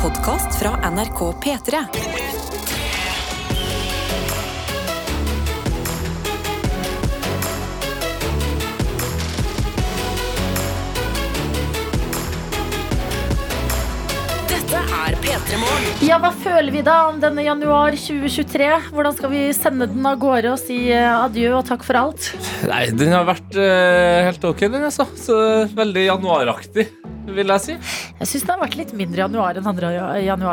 podkast fra NRK P3. Dette er P3 Morgen. Ja, hva føler vi da om denne januar 2023? Hvordan skal vi sende den av gårde og si eh, adjø og takk for alt? Nei, den har vært uh, helt ok, den, altså. Så veldig januaraktig, vil jeg si. Jeg syns den har vært litt mindre januar enn andre ja-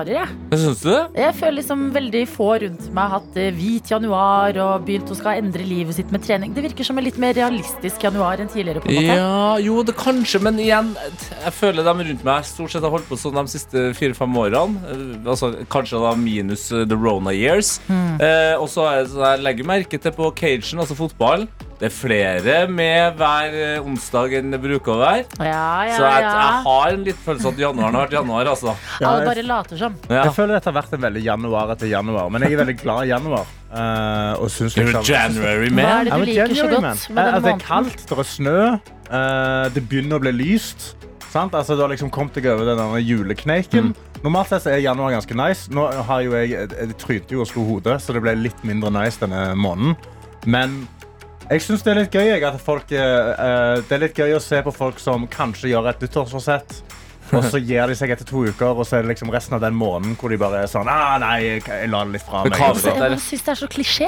Jeg. Syns du det? jeg føler liksom veldig få rundt meg har hatt eh, hvit januar og begynt å skal endre livet sitt med trening. Det virker som en litt mer realistisk januar enn tidligere. på en måte Ja, jo, det kanskje, men igjen Jeg føler dem rundt meg stort sett har holdt på sånn de siste fire-fem årene. Eh, Altså, kanskje da minus eh, the Rona years. Eh, og så sånn jeg legger merke til på cagen, altså fotball. Det er flere med hver onsdag enn det bruker å være. Ja, ja, Så jeg, jeg har en litt følelse av januaren har vært januar, altså. Ja, Alle jeg- bare later som. Ja. Jeg føler dette har vært en veldig januar etter januar, men jeg er veldig glad i januar. Uh, og syns You're liksom- January Hva man. er det du liker så godt med Eh, denne Det er kaldt, det er snø, uh, det begynner å bli lyst. Sant? Altså, du har liksom kommet deg over den julekneiken. julekneiken. Normalt sett er januar ganske nice. Nå har jo jeg, jeg trynte jo og slo hodet, så det ble litt mindre nice denne måneden. Men jeg syns det er litt gøy jeg, at folk, eh, eh, Det er litt gøy å se på folk som kanskje gjør et nyttårsforsett. Og så gir de seg etter to uker, og så er det liksom resten av den måneden hvor de bare er sånn ah, Nei, jeg, la det litt fra Men meg. hva- Jeg syns det er så klisjé.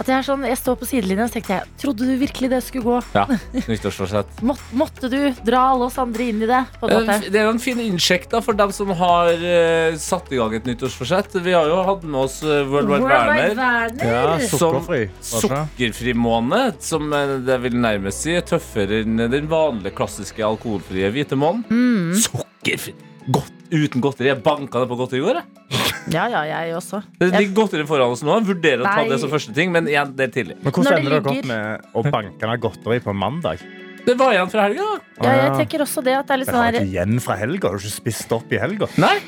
At jeg, er sånn, jeg står på sidelinjen og så tenkte jeg, trodde du virkelig det skulle gå? Ja, nyttårsforsett. Må, måtte du dra alle oss andre inn i det? På en måte? Det er jo en fin innsjekk da for dem som har uh, satt i gang et nyttårsforsett. Vi har jo hatt med oss uh, World Wide Werner. Ja, sukkerfri. Sukkerfri måned, som eh, det vil nærmest si er tøffere enn den vanlige klassiske alkoholfrie hvite måneden. Mm. Sukkerfri. Godt, uten godteri. Jeg banka det på godteri i går. Ja, ja, jeg også. Det ligger godteri foran oss nå. Vurderer å ta det som første ting, men igjen, det er tidlig. Men hvordan det ender dere opp med å banke ned godteri på mandag? Det var igjen fra helga. da. Ja, jeg Ah. tenker også det at det er litt Det sånn her, igjen fra helga. Har du ikke spist opp i helga? Nei.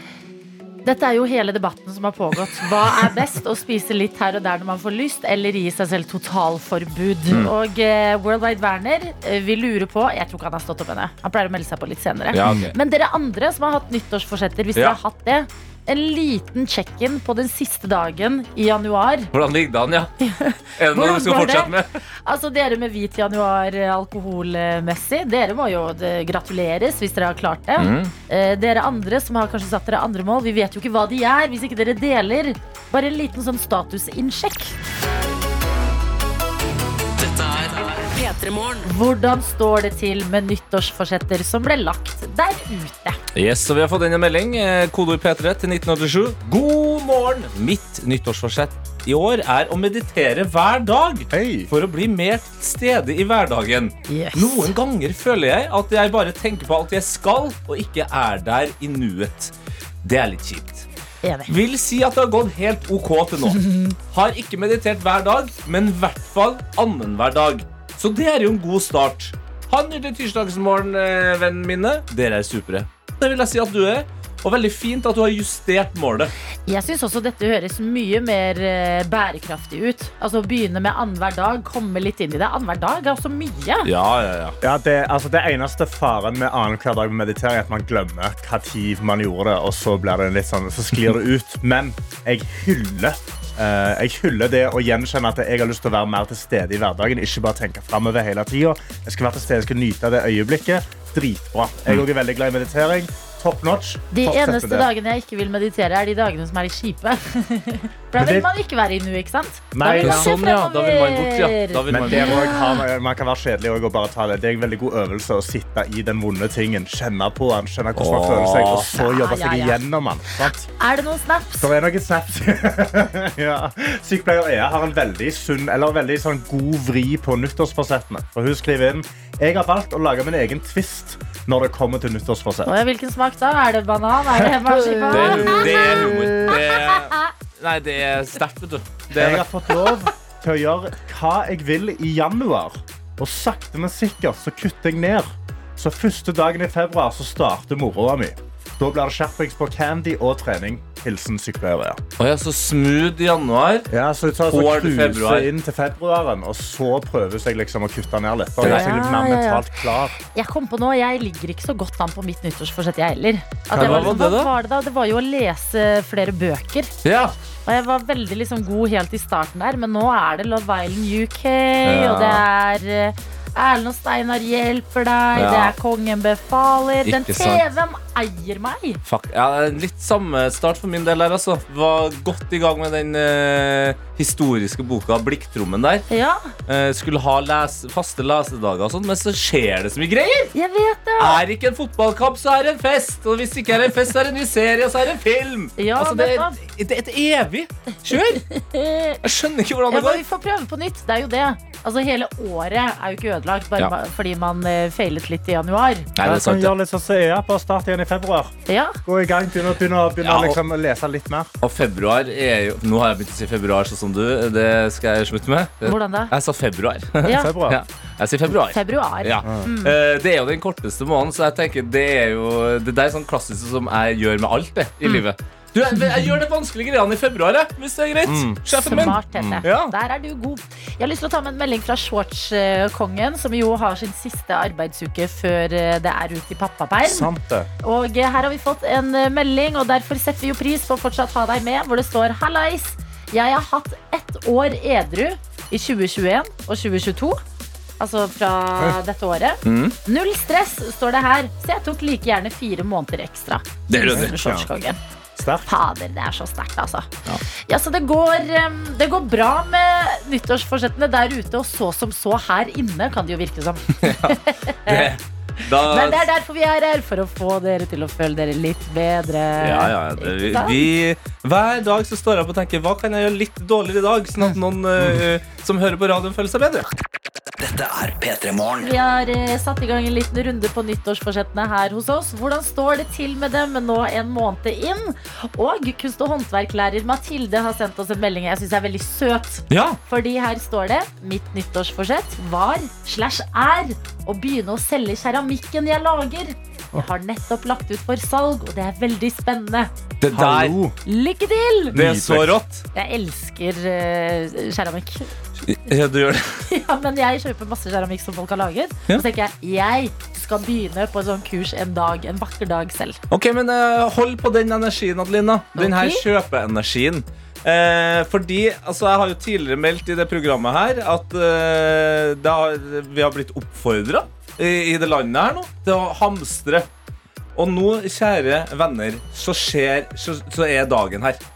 Dette er jo hele debatten som har pågått. Hva er best? Å spise litt her og der når man får lyst, eller gi seg selv totalforbud? Og uh, World Wide Werner uh, vil lure på Jeg tror ikke han har stått opp ennå. Han pleier å melde seg på litt senere. Ja, okay. Men dere andre som har hatt nyttårsforsetter, hvis Ja. dere har hatt det, en liten check-in på den siste dagen i januar. Hvordan ligger det an, ja? Er det noe vi skal fortsette med? Altså Dere med hvit januar eh, alkoholmessig, dere må jo gratuleres hvis dere har klart det. Mm. Eh, dere andre som har kanskje satt dere andre mål, vi vet jo ikke hva de er hvis ikke dere deler. Bare en liten sånn statusinnsjekk. Hvordan står det til med nyttårsforsetter som ble lagt der ute? Yes, så Vi har fått inn en melding. eh, Kodeord P3 til 1987. God morgen! Mitt nyttårsforsett i år er å meditere hver dag. hey. For å bli mer til stede i hverdagen. Yes. Noen ganger føler jeg at jeg bare tenker på alt jeg skal, og ikke er der i nuet. Det er litt kjipt. Enig. Vil si at det har gått helt ok til nå. Har ikke meditert hver dag, men i hvert fall annenhver dag. Så det er jo en god start. Ha en nydelig tirsdagsmorgen, eh, vennene mine. Dere er supre. Det vil jeg si at du er. Og veldig fint at du har justert målet. Jeg syns også dette høres mye mer eh, bærekraftig ut. Altså Å begynne med annenhver dag, komme litt inn i det. Annenhver dag er også mye. Ja, ja, ja. Ja, det, altså, det eneste faren med annenhver dag med meditering er at man glemmer hva tid man gjorde det, og så, blir det litt sånn, så sklir det ut. Men jeg hyller eh, jeg hyller det å gjenkjenne at jeg har lyst til å være mer til stede i hverdagen. Ikke bare tenke hele tida. Jeg skal være til stede, jeg skal nyte det øyeblikket. Dritbra. Jeg er veldig glad i meditering. Top notch. De Fortsett eneste dagene jeg ikke vil meditere, er de dagene som er litt kjipe. For da det- vil man ikke være i nu, ikke sant? Nei, da vil man se Sånn, ja. Da vil man bort, ja. vil Men man det må ha, man kan være kjedelig og bare ta det. Det er en veldig god øvelse å sitte i den vonde tingen, kjenne på den, kjenne hvordan man føler seg, og så Ja, jobbe ja, seg ja. igjennom den. Sant? Er det noen snaps? Det er noen snaps. ja. Sykepleier Ea har en veldig sunn, eller veldig sånn god vri på nyttårsforsettene. For hun skriver inn Jeg har valgt å lage min egen twist når det kommer til nyttårsforsett. Ja, hvilken smak da? Er det banan? Er det Det, marsipan? det er humor. Det er, nei, det er sterkt, vet du. Det Jeg er, har fått lov til å gjøre hva jeg vil i januar. Og sakte, men sikkert så kutter jeg ned. Så første dagen i februar så starter moroa mi. Da blir det skjerpings på candy og trening. Hilsen sykepleiere. Oh, ja, så smooth i januar. Ja, så du tar så Får til inn til februaren, og så prøves jeg liksom å kutte ned litt. Ja, Ja, ja, ja. Jeg kom på nå, jeg ligger ikke så godt an på mitt nyttårsforsett, jeg heller. At jeg var liksom, hva var det da? Det var jo å lese flere bøker. Ja. Og jeg var veldig liksom god helt i starten der, men nå er det Love Island UK, Ja. og det er eh, Erlend og Steinar hjelper deg, Ja. det er Kongen befaler. Den Ikke Den TV-en eier meg! Fuck. Ja, litt samme start for min del der, altså. Var godt i gang med den eh, historiske boka 'Blikktrommen' der. Ja, Eh, skulle ha les faste lesedager og sånn, men så skjer det så mye greier! jeg vet det! Er ikke en fotballkamp, så er det en fest. Og hvis ikke er det en fest, så er det en ny serie, og så er det en film. Ja, altså, det, er, det er et evig kjør. Jeg skjønner ikke hvordan Ja, det men vi får prøve på nytt. Det er jo det. Altså Hele året er jo ikke ødelagt bare Ja. fordi man eh, feilet litt i januar. Nei, det Jeg er sant, det. gjøre litt sånn som EA på start igjen i februar. Ja, Gå i gang, begynne, begynne, begynne Ja, og- liksom, å lese litt mer. Og februar er jo Nå har jeg begynt å si februar sånn som du. Det skal jeg slutte med. Hvordan da? Jeg sa februar. Ja, Februar. Ja, jeg sier februar. Februar. Ja. Mm. Det er jo den korteste måneden, så jeg tenker det er jo Det der er sånn klassisk som jeg gjør med alt det i livet. Du, jeg, jeg gjør det vanskelige greiene i februar, jeg, hvis det er greit. Sjefen min. Smart, Tete. Ja. Der er du god. Jeg har lyst til å ta med en melding fra Shorts-kongen, som jo har sin siste arbeidsuke før eh, det er ute i pappaperm. Og eh, her har vi fått en eh, melding, og derfor setter vi jo pris på å fortsatt ha deg med, hvor det står Hallais, jeg har hatt ett år edru i 2021 og 2022. Altså fra dette året. Mm. Null stress, står det her. Så jeg tok like gjerne fire måneder ekstra. Det er ryddig. Shorts-kongen. Sterkt. Fader, det er så sterkt, altså. Ja. så det går, det går bra med nyttårsforsettene der ute, og så som så her inne, kan det jo virke som. Det, da, Men det er derfor vi er her, for å få dere til å føle dere litt bedre. ja, ja, det, vi, vi, hver dag så står jeg opp og tenker Hva kan jeg gjøre litt dårligere i dag, sånn at noen uh, som hører på radioen, føler seg bedre? Dette er P3 Morgen. Vi har eh, satt i gang en liten runde på nyttårsforsettene her hos oss. Hvordan står det til med dem nå en måned inn? Og kunst- og håndverklærer Mathilde har sendt oss en melding jeg syns er veldig søt. Ja. Fordi her står det Mitt nyttårsforsett var slash er å begynne å selge keramikken jeg lager. Jeg har nettopp lagt ut for salg, og det er veldig spennende. Det der Hallo. Lykke til! Det er så rått. Jeg elsker eh, keramikk. Ja, du gjør det. ja, men jeg kjøper masse keramikk som folk har laget. Ja. Så tenker jeg jeg skal begynne på et sånt kurs en dag, en vakker dag selv. Ok, men uh, hold på den energien, Adelina. Den her okay. kjøpeenergien. Eh, fordi altså, Jeg har jo tidligere meldt i det programmet her at eh, har, vi har blitt oppfordra i, i det landet her nå til å hamstre. Og nå, kjære venner, så, skjer, så, så er dagen her. Ja,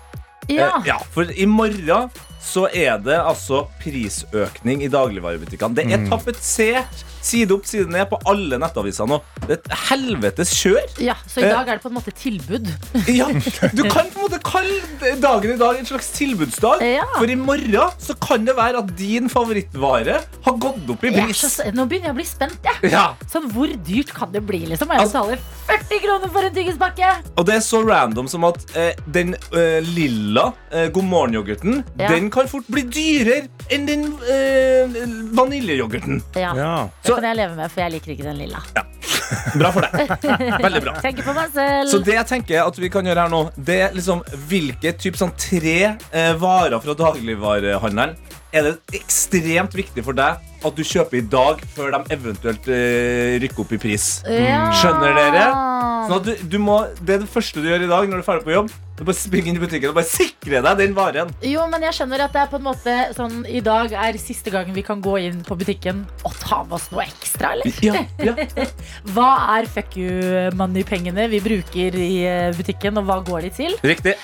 Eh, ja, for i morgen så er det altså prisøkning i dagligvarebutikkene. Det er tapetsert side opp, side ned på alle nettaviser nå. Det er et helvetes kjør. ja, Så i dag er det på en måte tilbud. Ja, du kan på en måte kalle dagen i dag en slags tilbudsdag. Ja. For i morgen så kan det være at din favorittvare har gått opp i pris. så, nå begynner jeg å bli spent. Jeg. Ja, Sånn, Hvor dyrt kan det bli? liksom? Jeg betaler 40 kroner for en tyggispakke? Og det er så random som at eh, den eh, lilla eh, God morgen-yoghurten Ja. Den kan fort bli dyrere enn den eh, vaniljeyoghurten. Ja, Ja. Det Kan jeg leve med, for jeg liker ikke den lilla. Bra for deg. Veldig bra. Tenker på meg selv. Så det jeg tenker at vi kan gjøre her nå, det er liksom hvilke typ sånn tre eh, varer fra dagligvarehandelen er det ekstremt viktig for deg at du kjøper i dag før de eventuelt uh, rykker opp i pris. ja. Skjønner dere? Sånn at du, du må, det er det første du gjør i dag når du er ferdig på jobb. Du bare springer inn i butikken og bare sikre deg den varen. Jo, men jeg skjønner at det er på en måte sånn I dag er siste gangen vi kan gå inn på butikken og ta med oss noe ekstra, eller? Ja, ja. Hva er fuck you money-pengene vi bruker i eh, butikken, og hva går de til? Riktig.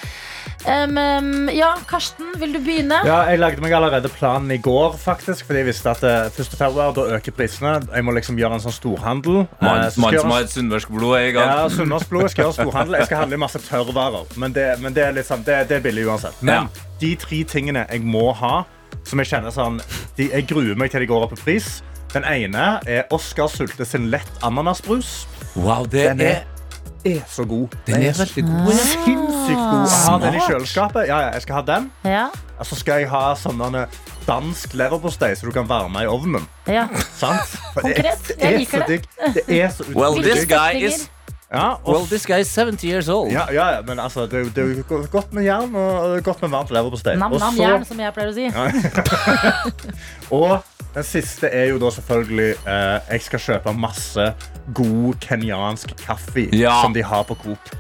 Um, um, ja, Karsten, vil du begynne? Ja, jeg lagde meg allerede planen i går, faktisk, fordi jeg visste at eh, 1. februar, da øker prisene. Jeg må liksom gjøre en sånn storhandel. Eh, Mann så jeg som har et sunnmørsk blod er i gang. Ja, Sunnmørsblod. Jeg skal gjøre storhandel. Jeg skal handle i masse tørrvarer. Men det, men det, er, sånn, det, det er billig uansett. Men de tre tingene jeg må ha, som jeg kjenner sånn de, Jeg gruer meg til de går opp i pris. Den ene er Oskar Sulte sin lett ananasbrus. Wow, det Den er, er, er så god. den er veldig god. Den er sinnssykt god. Jeg har den i kjøleskapet. Ja, ja, jeg skal ha den. Ja. Og så skal jeg ha sånne dansk leverpostei så du kan varme i ovnen. ja. Sant? Konkret. Jeg er liker det. Det er så Well, this guy is Ja, og Well, this guy is 70 years old. Ja, ja, ja, men altså, det, er jo- det er jo godt med jern og godt med varmt leverpostei. Nam, Og nam, så- jern, som jeg pleier å si. Og den siste er jo da selvfølgelig eh, Jeg skal kjøpe masse god kenyansk kaffe Ja. som de har på Coop.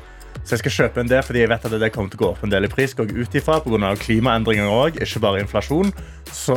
Så jeg skal kjøpe en del fordi jeg vet at det kommer til å gå opp en del i pris. Går ut ifra på grunn av klimaendringer òg, ikke bare inflasjon. Så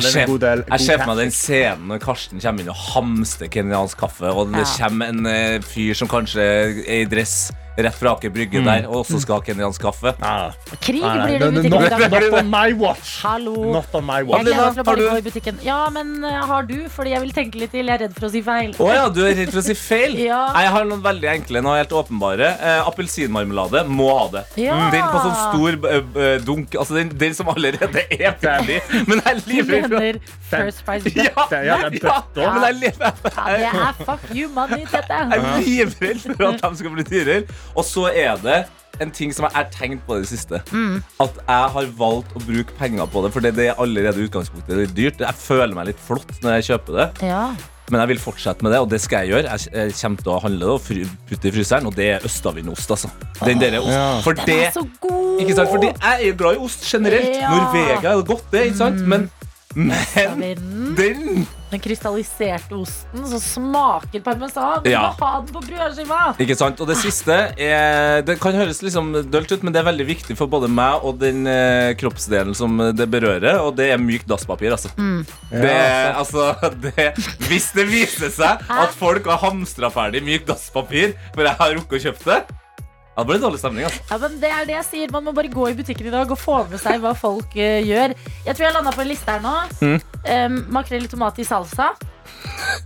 det ser, en god del jeg ser for meg den scenen når Karsten kommer inn og hamster kenyansk kaffe, og det Ja. kommer en eh, fyr som kanskje er i dress rett fra Aker Brygge der, og så skal ha kenyansk kaffe. Ah, Krig nei, nei, blir det i butikken i not, dag. not on my watch. Hallo. Not on my watch. Adelina, gleder meg til å har bare du- gå i butikken. Ja, men eh, har du? Fordi jeg vil tenke litt til. Jeg er redd for å si feil. Å ja, du er redd for å si feil? Ja. Nei, Jeg har noen veldig enkle noe helt åpenbare. Eh, Appelsinmarmelade må ha det. Ja. Mm, Den på sånn stor eh, dunk. Altså den, den som allerede er ferdig. Men jeg lever mener First Price ja, ja, ja, ja, men jeg lever det er fuck you money, dette. Jeg er livredd for at de skal bli dyrere. Og så er det en ting som jeg har tenkt på i det siste. Mm. At jeg har valgt å bruke penger på det, for det er allerede utgangspunktet det er dyrt. Jeg føler meg litt flott når jeg kjøper det, Ja. men jeg vil fortsette med det, og det skal jeg gjøre. Jeg kommer til å handle det og putte det i fryseren, og det er østavindost, altså. Den der ost. Ja. For Den er så god! ikke sant? Fordi jeg er glad i ost generelt. Ja. Norvega er godt, det, ikke sant? Men, men den Den krystalliserte osten som smaker parmesan. Du Ja. må ha den på brødskiva! Ikke sant? Og det siste er Det kan høres liksom dølt ut, men det er veldig viktig for både meg og den eh, kroppsdelen som det berører, og det er mykt dasspapir, altså. Det, er- altså det, hvis det viser seg at folk har hamstra ferdig mykt dasspapir, for jeg har rukket å kjøpe det, ja, det ble det dårlig stemning. altså. Ja, men det er det jeg sier. Man må bare gå i butikken i dag og få med seg hva folk eh, gjør. Jeg tror jeg landa på en liste her nå. Mm. Um, makrell i tomat i salsa.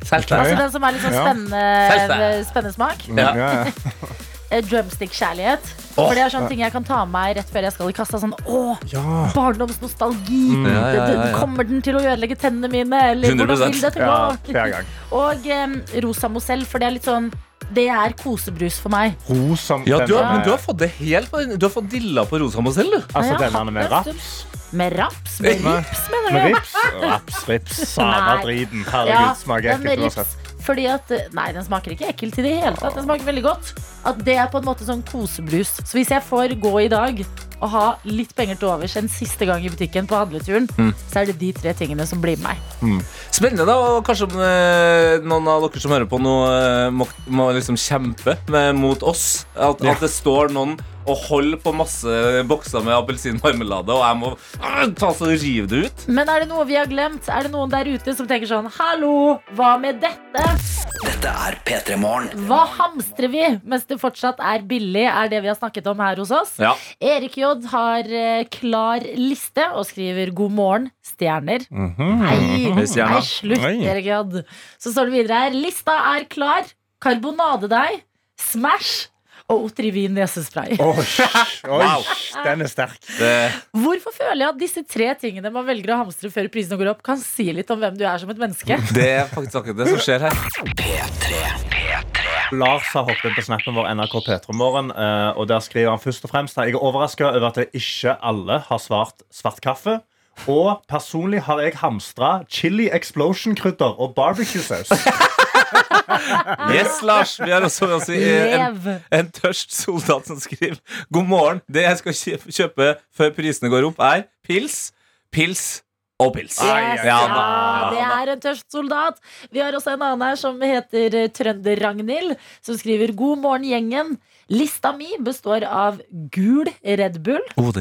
Salsa, Altså den som er litt sånn Ja. spennende, Salsa. spennende smak. Ja. Ja, ja. Eh, Drumstick-kjærlighet. Åh. For det er sånne ting jeg kan ta med meg rett før jeg skal i kassa. Sånn, åh, ja. barndomsnostalgi. Mm. Ja, ja, ja, ja. Kommer den til å ødelegge tennene mine? Eller 100%. hvordan vil det ja, hver gang. Og um, rosa mosell, for det er litt sånn Det er kosebrus for meg. Ro Ja, du har, men du har fått det helt Du har fått dilla på rosa mosell, du. Altså den denne med raps. Med raps? Med rips, mener Med rips. Raps, rips. Samme driten. Ja, Herregud, smaker ekkelt uansett. Fordi at Nei, den smaker ikke ekkelt i det hele tatt. Den smaker veldig godt. At det er på en måte sånn kosebrus. Så hvis jeg får gå i dag og ha litt penger til overs en siste gang i butikken på handleturen, Mm. så er det de tre tingene som blir med meg. Spennende, da. Og kanskje om eh, noen av dere som hører på nå, eh, må, må liksom kjempe med, mot oss. At, Ja. at det står noen og holder på masse bokser med appelsinmarmelade, og jeg må ah, ta så rive det ut. Men er det noe vi har glemt? Er det noen der ute som tenker sånn Hallo, hva med dette? Dette er P3 Morgen. Hva hamstrer vi mens det fortsatt er billig, er det vi har snakket om her hos oss. Ja. Erik J har eh, klar liste og skriver 'God morgen, stjerner'. Nei, Hei, stjerna. nei, slutt, Oi. Erik J. Så står det videre her. Lista er klar. Karbonadedeig, Smash og Otrivin nesespray. Oi, Wow. den er sterk. Det, Hvorfor føler jeg at disse tre tingene man velger å hamstre før prisene går opp, kan si litt om hvem du er som et menneske? det er faktisk akkurat det som skjer her. Lars har hoppet inn på snappen vår NRK P3morgen, eh, og der skriver han først og fremst Jeg er overraska over at ikke alle har svart svart kaffe. Og personlig har jeg hamstra chili explosion-krydder og barbecue-saus. Yes, Lars. Vi har også med oss en, en tørst soldat som skriver God morgen. Det jeg skal kjøpe før prisene går opp, er pils, pils og pils. Yes, ja, det er en tørst soldat. Vi har også en annen her som heter eh, Trønder-Ragnhild, som skriver God morgen, gjengen. Lista mi består av gul Red Bull, Oh.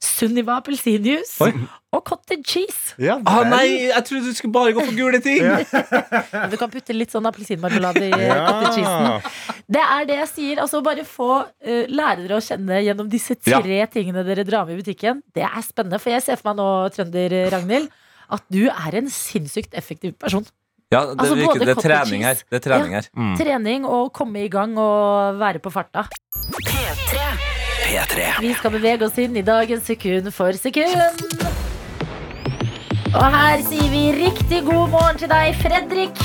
Sunniva appelsinjuice og cottage cheese. Ja, Ah, nei, jeg trodde du skulle bare gå for gule ting. Ja. Du kan putte litt sånn appelsinmarmelade i ja. cottage cheesen. Det er det jeg sier. Altså Bare få uh, lære dere å kjenne gjennom disse tre tingene dere drar med i butikken. Det er spennende. For jeg ser for meg nå, Trønder-Ragnhild, at du er en sinnssykt effektiv person. Ja, det, Altså, virker, både det er trening her. Det er trening her. Mm. Trening og komme i gang og være på farta. P3. Vi skal bevege oss inn i dagen sekund for sekund. Og her sier vi riktig god morgen til deg, Fredrik.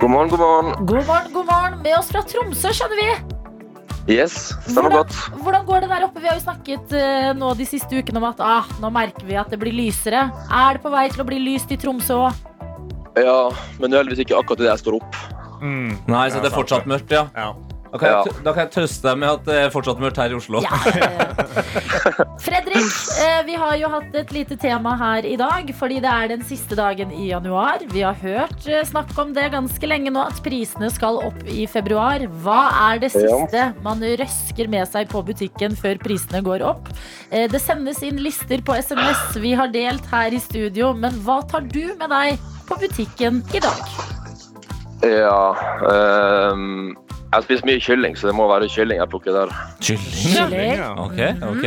God morgen, god morgen. God morgen, god morgen. Med oss fra Tromsø, skjønner vi. Yes, stemmer Hvordan, godt. hvordan går det der oppe? Vi har jo snakket uh, nå de siste ukene om at ah, nå merker vi at det blir lysere. Er det på vei til å bli lyst i Tromsø òg? Ja, men det er heldigvis ikke akkurat det jeg står opp. Mm. Nei, så det er fortsatt mørkt, ja. Ja. Da kan, Ja. jeg, da kan jeg trøste deg med at det er fortsatt mørkt her i Oslo. Ja. Fredrik, eh, vi har jo hatt et lite tema her i dag, fordi det er den siste dagen i januar. Vi har hørt eh, snakk om det ganske lenge nå, at prisene skal opp i februar. Hva er det siste man røsker med seg på butikken før prisene går opp? Eh, Det sendes inn lister på SMS vi har delt her i studio, men hva tar du med deg på butikken i dag? Ja um, Jeg spiser mye kylling, så det må være kylling jeg plukker der. Kylling? Kylling. Ja. Ok, ok.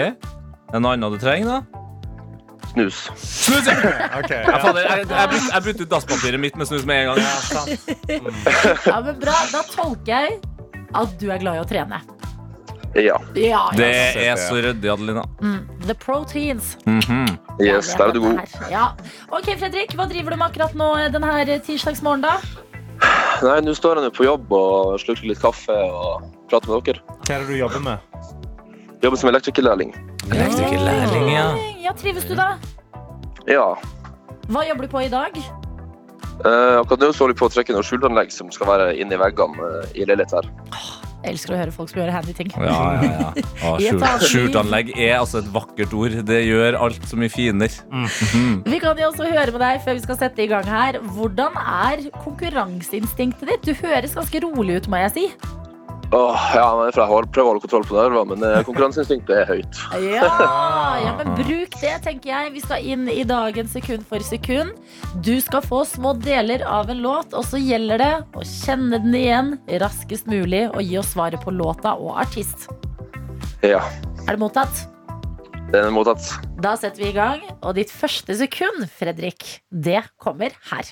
En annen du trenger, da? Snus. Snus! ja. Okay, Ja, Jeg, fader, jeg, jeg, jeg brukte ut dasspapiret mitt med snus med en gang. Ja, sant. Ja, men bra, Da tolker jeg at du er glad i å trene. Ja. Ja, Det er så ryddig, Adelina. Mm, the proteins. Mhm. Yes, der er du god. Ja. Ok, Fredrik, hva driver du med akkurat nå denne tirsdagsmorgen, da? Nei, nå står jeg nå på jobb og slukker litt kaffe og prater med dere. Hva er det du jobber med? Jobber som elektrikerlærling. Elektrikerlærling, ja. Ja, Trives du, da? Ja. Hva jobber du på i dag? Eh, akkurat nå står vi på å trekke noe skjulanlegg som skal være inni veggene eh, i leilighet her. Jeg elsker å høre folk som gjør handy ting. Ja, ja, ja. Å, skjult- anlegg. Skjultanlegg er altså et vakkert ord. Det gjør alt så mye finere. Vi kan jo også høre med deg før vi skal sette i gang her. Hvordan er konkurranseinstinktet ditt? Du høres ganske rolig ut, må jeg si. Åh, ja, men jeg prøver å holde kontroll på nerver, men eh, konkurranseinstinktet er høyt. Ja, ja, men bruk det, tenker jeg. Vi skal inn i dagen sekund for sekund. Du skal få små deler av en låt, og så gjelder det å kjenne den igjen raskest mulig og gi oss svaret på låta og artist. Ja, Er det mottatt? Det er mottatt. Da setter vi i gang, og ditt første sekund, Fredrik, det kommer her.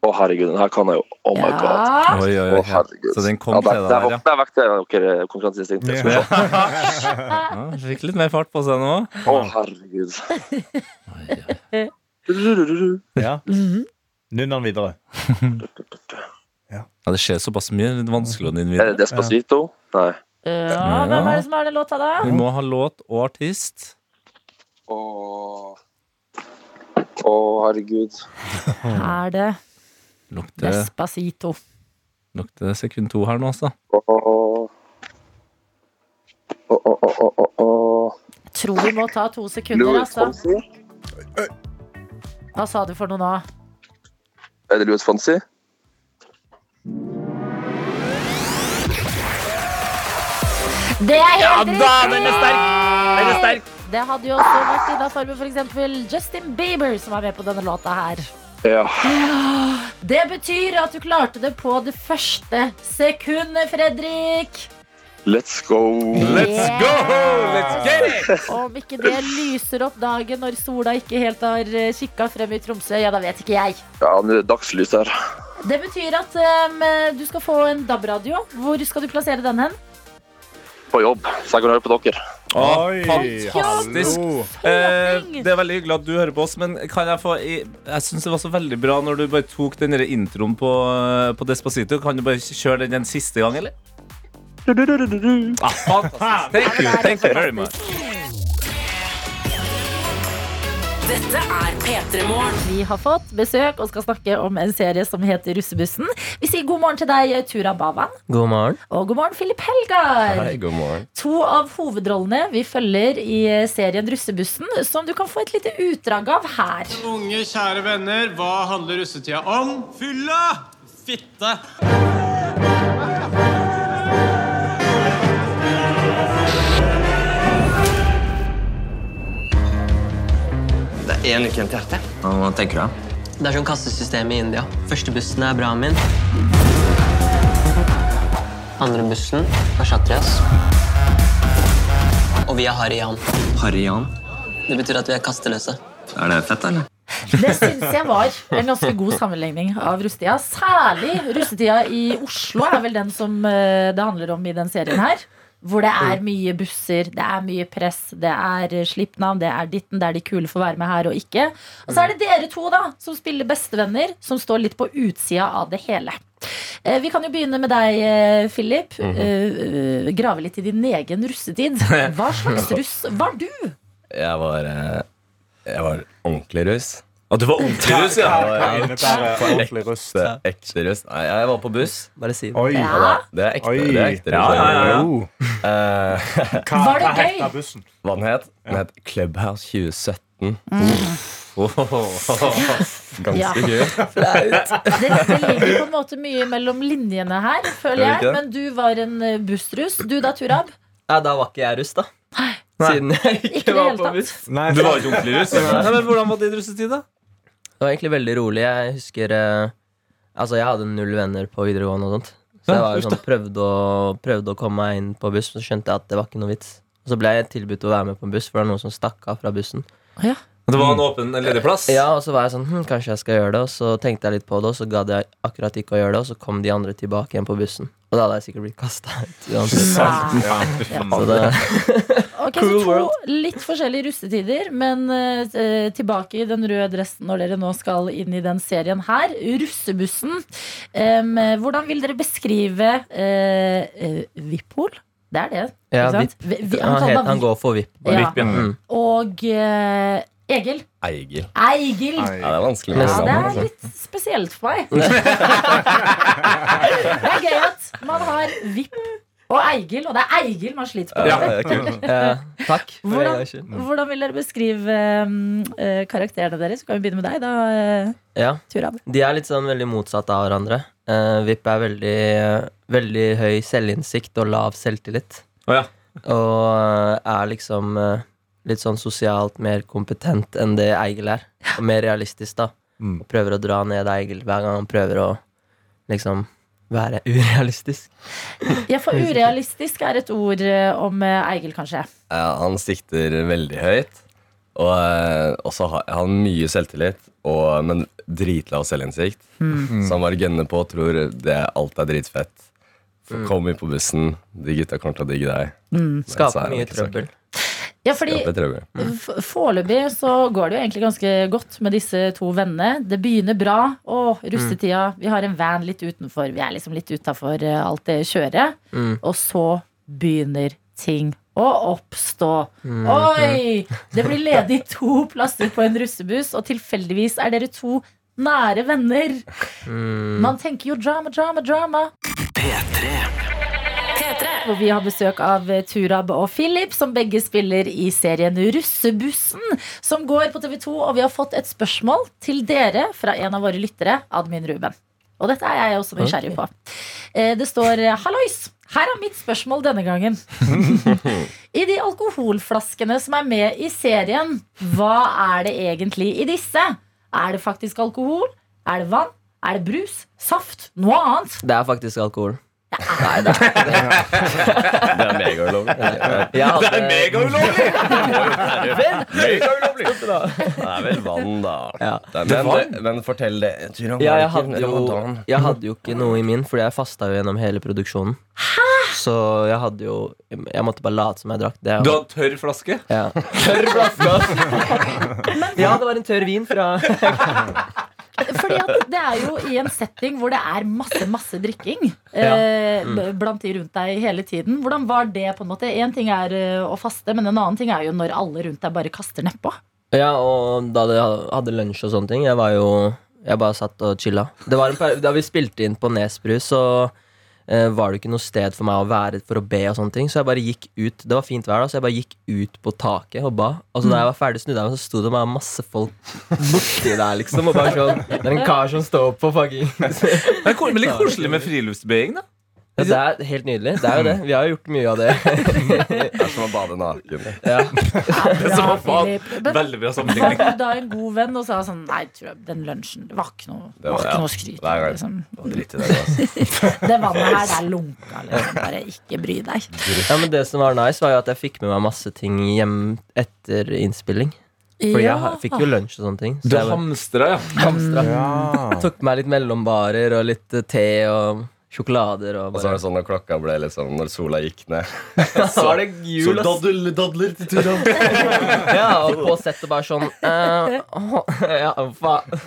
Å, herregud, den her kan jeg jo. Oh my god. Ja, Oi, oi, Å, oi. herregud. Så den kom ja, til deg der, der, ja. der vekte dere konkurranseinstinktet. Ja. ja. Fikk litt mer fart på seg nå. Å, herregud. Ja. Nunn Nynn den videre. Ja, Det skjer såpass mye. Litt vanskelig å nynne Er videre. det Despacito? Nei. ja, hvem er det som har den låta, da? Vi må ha låt og artist. Å, Å, herregud. Er det Lukter, Despacito? lukter sekund to her nå, altså. Jeg tror vi må ta to sekunder, Louis altså. Fonsi? Hva sa du for noe nå? Er det Louis Fonsi? Det er helt riktig! den er sterk! Den er sterk! Det hadde jo også vært innafor med f.eks. Justin Bieber, som er med på denne låta her. Ja. Det betyr at du klarte det på det første sekundet, Fredrik. Let's go. Let's go! Let's get it! Om ikke det lyser opp dagen når sola ikke helt har kikka frem i Tromsø, ja, da vet ikke jeg. Ja, nå er det dagslys her. Det betyr at um, du skal få en DAB-radio. Hvor skal du plassere den hen? På jobb, så jeg kan høre på dere. Oi, fantastisk. Eh, det er veldig hyggelig at du hører på oss, men kan jeg få i- Jeg syns det var så veldig bra når du bare tok den introen på, på Despacito. Kan du bare kjøre den en siste gang, eller? Ah, fantastisk. Thank you. Thank you very much. Dette er P3 Morgen. Vi har fått besøk og skal snakke om en serie som heter Russebussen. Vi sier god morgen til deg, Tura Bavan. God morgen. Og god morgen, Filip Helgar. Hei, god morgen. To av hovedrollene vi følger i serien Russebussen, som du kan få et lite utdrag av her. Unge, kjære venner, hva handler russetida om? Fylla! Fitte! Én uke igjen til hjertet. Hva tenker du? Det er som kassesystemet i India. Første bussen er Brahmin. Andre bussen er Shatrias. Og vi er Harian. Harry Jan. Det betyr at vi er kasteløse. Er det fett, eller? Det syns jeg var en ganske god sammenligning av russetida. Særlig russetida i Oslo er vel den som eh, det handler om i den serien her. Hvor det er mye busser, det er mye press, det er eh, slippnavn, det er ditten, det er de kule får være med her og ikke. Og så er det dere to da, som spiller bestevenner, som står litt på utsida av det hele. Eh, Vi kan jo begynne med deg, eh, Philip. Eh, eh, Grave litt i din egen russetid. Hva slags russ var du? Jeg var, jeg var ordentlig russ. At du var ordentlig russ, ja. Ordentlig russ. Ekte russ. Nei, jeg var på buss. Bare si det. Oi. Ja. Det er ekte, det er ekte Ja, ja, ja, ja. Oh. Eh, Hva, Var det hva gøy? bussen? hva den het? Den het Clubhouse 2017. Ganske Ja. Flaut. Det, det ligger på en måte mye mellom linjene her, føler jeg. Men du var en eh, bussruss. Du da, Turab? Ja, da var ikke jeg russ, da. Siden jeg Ikke ikke var på buss. Nei, Du var ikke ordentlig russ? Nei, men Hvordan var din russetid, da? Det var egentlig veldig rolig. Jeg husker eh, Altså, jeg hadde null venner på videregående og sånt. Så jeg var jo sånn, prøvde, å, prøvde å komme meg inn på buss, så skjønte jeg at det var ikke noe vits. Og så ble jeg tilbudt å være med på en buss, for det var noen som stakk av fra bussen. Det var en åpen en ledig plass? Ja, og så var jeg sånn hm, Kanskje jeg skal gjøre det. Og så tenkte jeg litt på det, og så gadd jeg akkurat ikke å gjøre det. Og så kom de andre tilbake igjen på bussen. Og da hadde jeg sikkert blitt kasta ut. uansett. Ja. Så det, Ok, Cool så to world. litt forskjellige rustetider, men uh, tilbake i den røde dressen når dere nå skal inn i den serien her. Russebussen. Um, hvordan vil dere beskrive uh, Vippol? Det er det. ja, sant? Vi- vi- han, han han går for VIP. Ja. Vipp. Mm. Og eh, Egil. Eigil. Eigil. Ja, det er vanskelig. Ja, det er altså. litt spesielt for meg. det er gøy at man har VIP og Eigil, og det er Eigil man sliter på. Ja. Eh, takk. Hvordan, hvordan vil dere beskrive um, eh, karakterene deres? Så kan vi begynne med deg, da, eh, Ja. Turab. De er litt sånn veldig motsatt av hverandre. Uh, VIP er veldig, veldig høy selvinnsikt og lav selvtillit. Å, ja. Og eh, er liksom eh, litt sånn sosialt mer kompetent enn det Eigil er. Og mer realistisk, da. Mm. Og prøver å dra ned Eigil hver gang han prøver å liksom være urealistisk. Ja, for urealistisk er et ord eh, om eh, Eigil, kanskje. Ja, han sikter veldig høyt. Og så også har han mye selvtillit, og, men dritlav selvinnsikt. Så han bare gønner på og tror det, alt er dritfett. For Kom inn på bussen, de gutta kommer til å digge deg. Mm. er Skaper mye så trøbbel. Ja, fordi Skaper Foreløpig så går det jo egentlig ganske godt med disse to vennene. Det begynner bra. Å, russetida. Vi har en van litt utenfor. Vi er liksom litt utafor alt det kjøret. Mm. Og så begynner ting å oppstå. Oi! Det blir ledig to plasser på en russebuss, og tilfeldigvis er dere to nære venner. Man tenker jo drama, drama, drama. Hvor vi har besøk av eh, Turab og Philip, som begge spiller i serien Russebussen, som går på TV2. Og vi har fått et spørsmål til dere fra en av våre lyttere, Admin Ruben. Og dette er jeg også nysgjerrig på. Eh, Det står Hallois! Her er mitt spørsmål denne gangen. I de alkoholflaskene som er med i serien, hva er det egentlig i disse? Er det faktisk alkohol? Er det vann? Er det brus? Saft? Noe annet? Det er faktisk alkohol. Nei, det er Det er megaulovlig. Jeg hadde, Megaulovlig! Det er vel vann, da. Ja. Det er, men, men fortell det. Tyrann, Ja, jeg hadde, jo, jeg hadde jo ikke noe i min, fordi jeg fasta jo gjennom hele produksjonen. Så jeg hadde jo Jeg måtte bare late som jeg drakk. Det, Du hadde tørr flaske? ja. Tørr flaske, ass. Ja, det var en tørr vin fra Fordi at det er jo i en setting hvor det er masse, masse drikking eh, Mm. blant de rundt deg hele tiden. Hvordan var det på en måte? Én ting er eh, å faste, men en annen ting er jo når alle rundt deg bare kaster nedpå. Ja, og da jeg hadde lunsj og sånne ting, jeg var jo Jeg bare satt og chilla. Det var en da vi spilte inn på Nesbru, så var det ikke noe sted for meg å være for å be og sånne ting. Så jeg bare gikk ut. Det var fint vær, da, så jeg bare gikk ut på taket og ba. Og så da jeg var ferdig snudde jeg så sto det bare masse folk borti der, liksom. Og bare sånn Det er en kar som står på fucking Det er litt koselig med friluftsbeing, da. Ja, det er helt nydelig. Det er jo det. Vi har jo gjort mye av det. Det er som å bade naken. Ja. Det er som å få faen. Veldig bra var sammenligning. du da en god venn og sa sånn Nei, tror jeg, den lunsjen, det var ikke noe, det Det var var- ikke ja. noe skryt Det. Liksom. Det var det. Vannet her, det er lunka. Liksom. Bare ikke bry deg. ja, men det som var nice, var jo at jeg fikk med meg masse ting hjem etter innspilling. Fordi jeg fikk jo lunsj og sånne ting. Så Du hamstra, ja. hamstra. Ja. Tok meg litt mellombarer og litt te og sjokolader og Og så er det sånn når klokka ble liksom Når sola gikk ned. Så var det jul, ass. daddel, dadler til Turam. Ja, og på settet bare sånn eh, åh, Ja, faen.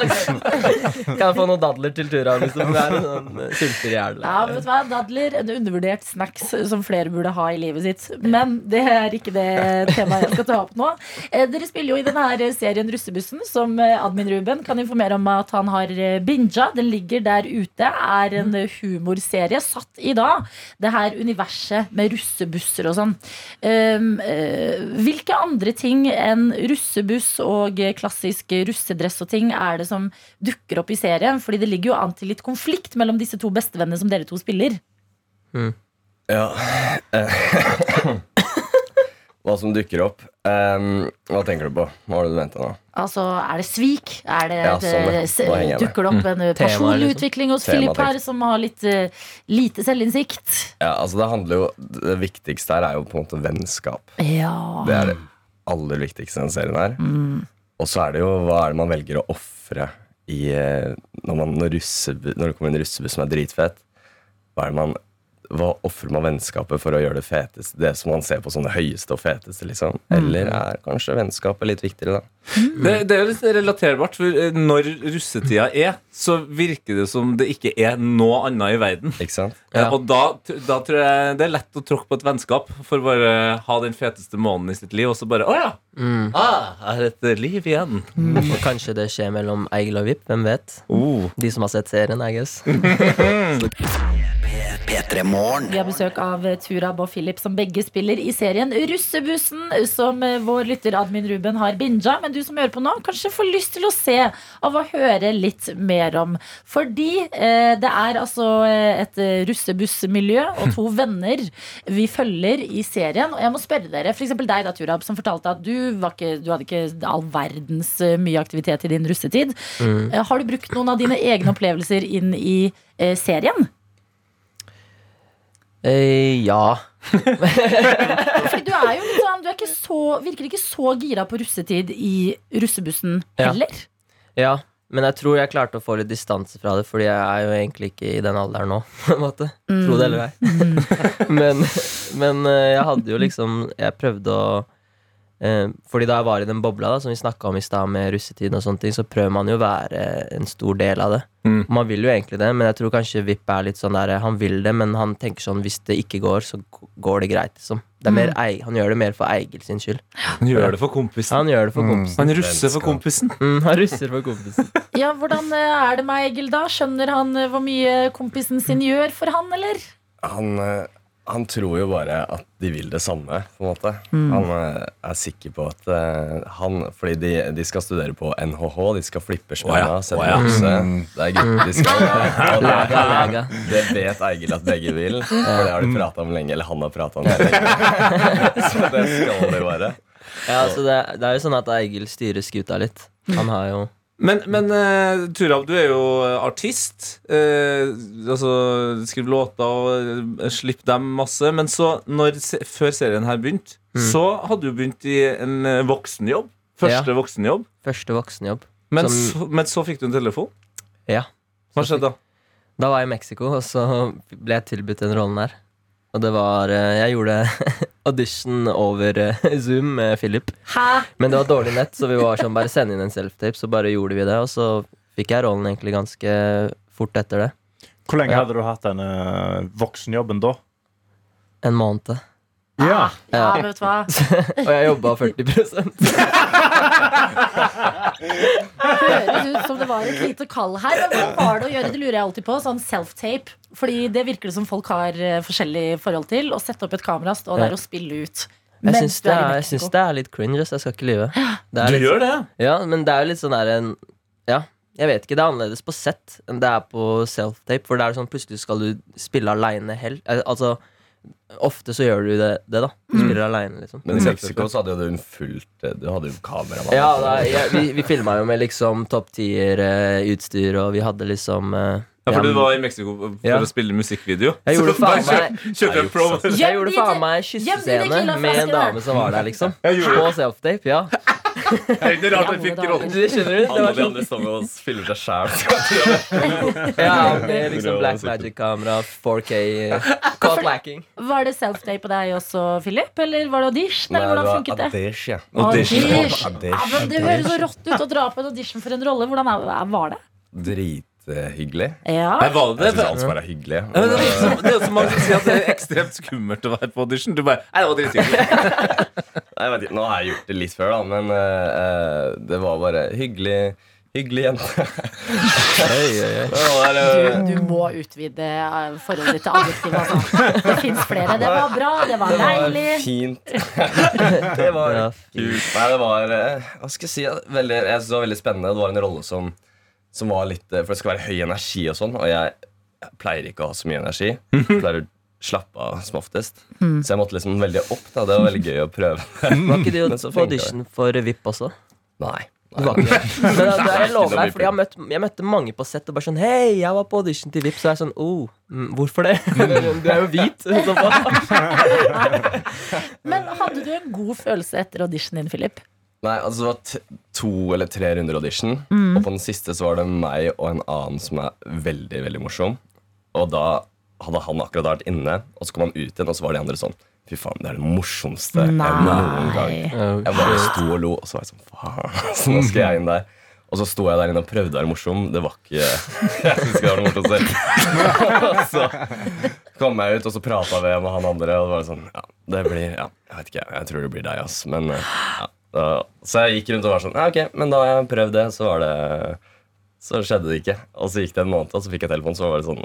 Kan jeg få noen dadler til Tura? hvis Det er en sånn eh, sulter i hjel. Ja, vet du hva? Dadler, en undervurdert snacks som flere burde ha i livet sitt. Men det er ikke det temaet jeg skal ta opp nå. Eh, Dere spiller jo i denne her serien Russebussen, som eh, admin Ruben kan informere om at han har eh, binga. Den ligger der ute. Er en humorserie satt i da det her universet med russebusser og sånn. Um, eh, hvilke andre ting enn russebuss og eh, klassisk russedress og ting er det som dukker opp i serien? Fordi det ligger jo an til litt konflikt mellom disse to bestevennene som dere to spiller. Ja. eh, Hva som dukker opp. Um, hva tenker du på? Hva har du venta nå? Altså, Er det svik? Er det, Ja, sånn, det- jeg med. dukker det opp en mm. Personlig liksom. utvikling hos Tema, Philip her, som har litt uh, lite selvinnsikt? Ja, altså Det handler jo Det viktigste her er jo på en måte vennskap. Ja. Det er det aller viktigste i den serien her. Og så er det jo hva er det man velger å ofre eh, når, når, når det kommer en russebuss som er dritfett. Hva er det man hva ofrer man vennskapet for å gjøre det feteste? Det som man ser på som det høyeste og feteste, liksom? Eller er kanskje vennskapet litt viktigere, da? Det, det er jo litt relaterbart, for eh, når russetida er, så virker det som det ikke er noe annet i verden. Ikke sant? Eh, Ja. Og da, da tror jeg det er lett å tråkke på et vennskap for å bare ha den feteste måneden i sitt liv, og så bare Å ja! Mm. Ah, er det et liv igjen? Og kanskje det skjer mellom Eigil og Vipp. Hvem vet? Oh. De som har sett serien, I guess. P3 Vi har besøk av eh, Turab og Philip, som begge spiller i serien Russebussen, som eh, vår lytter Admin Ruben har binga. Men du som hører på nå, kanskje får lyst til å se av å høre litt mer om. Fordi eh, det er altså eh, et eh, russebussmiljø og to venner vi følger i serien. Og jeg må spørre dere, f.eks. deg da, Turab, som fortalte at du, ikke, du hadde ikke all verdens eh, mye aktivitet i din russetid. Mm. Har du brukt noen av dine egne opplevelser inn i eh, serien? Eh, ja. Fordi du er jo litt sånn Du er ikke så, virker ikke så gira på russetid i russebussen heller. ja. Men jeg tror jeg klarte å få litt distanse fra det, fordi jeg er jo egentlig ikke i den alderen nå. På en måte Tro det eller ei. men, men eh, jeg hadde jo liksom Jeg prøvde å Fordi da jeg var i den bobla da som vi snakka om i stad, med russetiden og sånne ting, så prøver man jo å være en stor del av det. Mm. Man vil jo egentlig det, men jeg tror kanskje Vipp er litt sånn der Han vil det, men han tenker sånn hvis det ikke går, så går det greit, liksom. Det er mer, Eig- han gjør det mer for Eigil sin skyld. Han gjør det for kompisen. Han gjør det for kompisen. Han russer for kompisen. Mm, han russer for kompisen. Ja, Hvordan eh, er det med Egil da? Skjønner han eh, hvor mye kompisen sin gjør for han, eller? Han, eh, han tror jo bare at de vil det samme, på en måte. Han eh, er sikker på at eh, han Fordi de, de skal studere på NHH, de skal flippe spenna, oh, ja, sette å ja. bukse. Det er gutter de skal det, det vet Eigil at begge vil, for det har de prata om lenge. Eller han har prata om det lenge. Så det skal de bare. Ja, altså det, det er jo sånn at Eigil styrer skuta litt. Han har jo Men, men uh, Turab, du er jo artist. Uh, altså Skriver låter og slipper dem masse. Men så, når, før serien her begynte, så hadde du begynt i en eh, voksenjobb. Første voksenjobb. første voksenjobb. Men, Som- så, men så fikk du en telefon. Ja. Hva skjedde da? Da var jeg i Mexico, og så ble jeg tilbudt den rollen der. Og det var eh, Jeg gjorde audition over eh, Zoom med Philip. Hæ? Men det var dårlig nett, så vi var sånn bare sende inn en self-tape, så bare gjorde vi det. Og så fikk jeg rollen egentlig ganske fort etter det. Hvor lenge Ja. hadde du hatt denne voksenjobben da? En måned. Ja. Ja, vet du hva? Og jeg jobba 40 Høres ut som det var et lite kall her. Men hva var det å gjøre det, lurer jeg alltid på. Sånn self-tape. Fordi det virker det som folk har eh, forskjellig forhold til. Å sette opp et kamera, stå der og spille ut. Jeg syns det, er jeg syns det er litt cringe, jeg skal ikke lyve. Du litt- gjør det? Ja, men det er jo litt sånn der en Ja, jeg vet ikke. Det er annerledes på sett enn det er på self-tape. For det er sånn plutselig skal du spille aleine helt Altså, ofte så gjør du det, det da. Du spiller aleine, liksom. Men i Mexico så hadde jo du en fullt eh, Du hadde jo kameramann. Ja, da, ja, vi, vi filma jo med liksom topp tier-utstyr, og vi hadde liksom eh, Ja, for du var i Mexico for Ja. å spille musikkvideo. Jeg gjorde faen meg- kjøp- Kjøpte. Jeg gjorde faen meg kyssescene med en dame som var der, liksom. På self-tape, ja. Det er ikke rart han fikk rollen. Det skjønner du? Det Alle var de sånn andre står og filmer seg sjæl. Ja, med liksom Black Magic-kamera, 4K, caught lacking. Var det self-day på deg også, Philip? Eller var det audition? Eller hvordan funket det? Audition. Audition. Audition. Ja, men det høres så rått ut å dra på en audition for en rolle. Hvordan var det? Drithyggelig. Ja. Nei, var det Jeg syns alt skal være hyggelig. Ja, men Det er så- det er så mange som sier at det er ekstremt skummelt å være på audition. Du bare Nei, det var drithyggelig. Nei, vet Nå har jeg gjort det litt før, da, men uh, det var bare hyggelig. Hyggelig jente. Eh, Du, du må utvide eh, forholdet ditt til adjektiv. Altså. Det fins flere. Det var bra, det var det var fint. det var kult. Nei, det var eh, Hva skal jeg si? veldig, Jeg synes det var veldig spennende. Det var en rolle som, som var litt eh, For det skal være høy energi og sånn, og jeg, pleier ikke å ha så mye energi. Jeg pleier å slappe av som oftest. Så jeg måtte liksom veldig opp. da Det var veldig gøy å prøve. Var ikke du på audition for VIP også? Nei. Men det, det jeg lover deg, fordi jeg, møtt, jeg møtte mange på sett og bare sånn Hei, jeg var på audition til VIP. Så er jeg sånn Oh, mm, hvorfor det? Du er jo hvit. Men hadde du en god følelse etter auditionen din, Philip? Nei, altså Det var t to eller tre runder audition. Mm. Og på den siste så var det meg og en annen som er veldig veldig morsom. Og da hadde han akkurat vært inne, og så kom han ut igjen, og så var de andre sånn Fy faen, det er det morsomste jeg noen gang. Jeg bare sto og lo, og så var jeg sånn Faen, så nå skal jeg inn der. Og så sto jeg der inne og prøvde å være morsom. Det var ikke Jeg syns ikke det var noe morsomt selv. så kom jeg ut, og så prata vi med han andre, og det var sånn Ja, det blir Ja, jeg vet ikke, jeg tror det blir deg, ass. Men ja. Da, så jeg gikk rundt og var sånn Ja, ok, men da har jeg prøvd det, så var det Så skjedde det ikke. Og så gikk det en måned, og så fikk jeg telefon, så var det sånn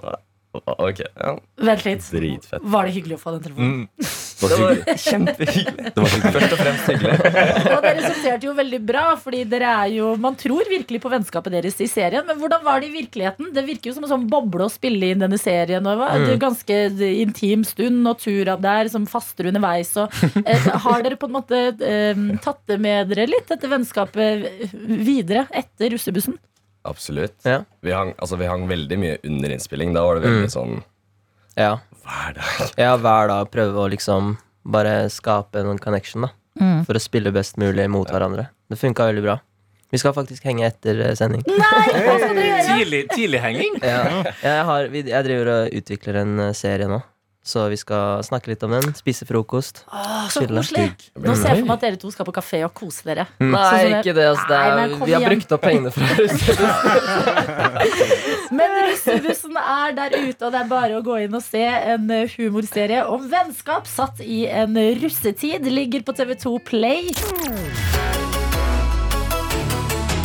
Ok, ja, Vent litt. dritfett. Var det hyggelig å få den telefonen? Det var hyggelig. Kjempehyggelig. Det var hyggelig. Først og fremst hyggelig. Og det resulterte jo veldig bra, fordi dere er jo Man tror virkelig på vennskapet deres i serien, men hvordan var det i virkeligheten? Det virker jo som en sånn boble å spille inn denne serien. Og det er Mm. en ganske intim stund, og Turab der som faster underveis. Og, eh, har dere på en måte eh, tatt det med dere litt, dette vennskapet videre etter russebussen? Absolutt. Ja. Vi, hang, altså, vi hang veldig mye under innspilling. Da var det veldig Mm. sånn ja. Hver dag. ja, hver dag prøve å liksom bare skape en connection, da. Mm. For å spille best mulig mot hverandre. Det funka veldig bra. Vi skal faktisk henge etter eh, sending. Nei, hva skal dere gjøre? Tidlig, henging? Ja, jeg, har, jeg driver og utvikler en eh, serie nå. Så vi skal snakke litt om den. Spise frokost. Åh, så Chille. koselig. Nå ser jeg for meg at dere to skal på kafé og kose dere. Nei, Sånn ikke det. Altså, det er, nei, vi har igjen. brukt opp pengene fra Men russebussen er der ute, og det er bare å gå inn og se en eh, humorserie om vennskap satt i en russetid. Ligger på TV2 Play.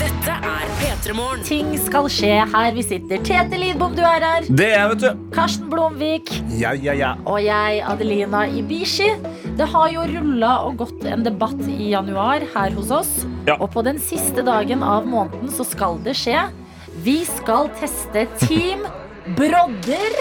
Dette er P3 Morgen. Ting skal skje her vi sitter. Tete Lidbom, du er her. Det er, vet du. Karsten Blomvik. Ja, ja, ja. Og jeg, Adelina Ibishi. Det har jo rulla og gått en debatt i januar her hos oss. Ja. Og på den siste dagen av måneden så skal det skje. Vi skal teste Team Brodder